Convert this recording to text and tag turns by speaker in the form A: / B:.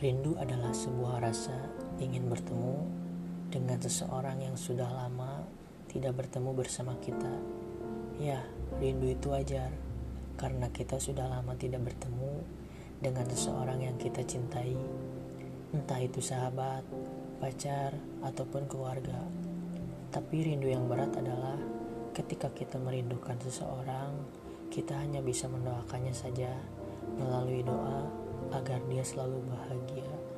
A: Rindu adalah sebuah rasa ingin bertemu dengan seseorang yang sudah lama tidak bertemu bersama kita. Ya, rindu itu wajar karena kita sudah lama tidak bertemu dengan seseorang yang kita cintai. Entah itu sahabat, pacar, ataupun keluarga. Tapi rindu yang berat adalah ketika kita merindukan seseorang, kita hanya bisa mendoakannya saja melalui doa agar dia selalu bahagia.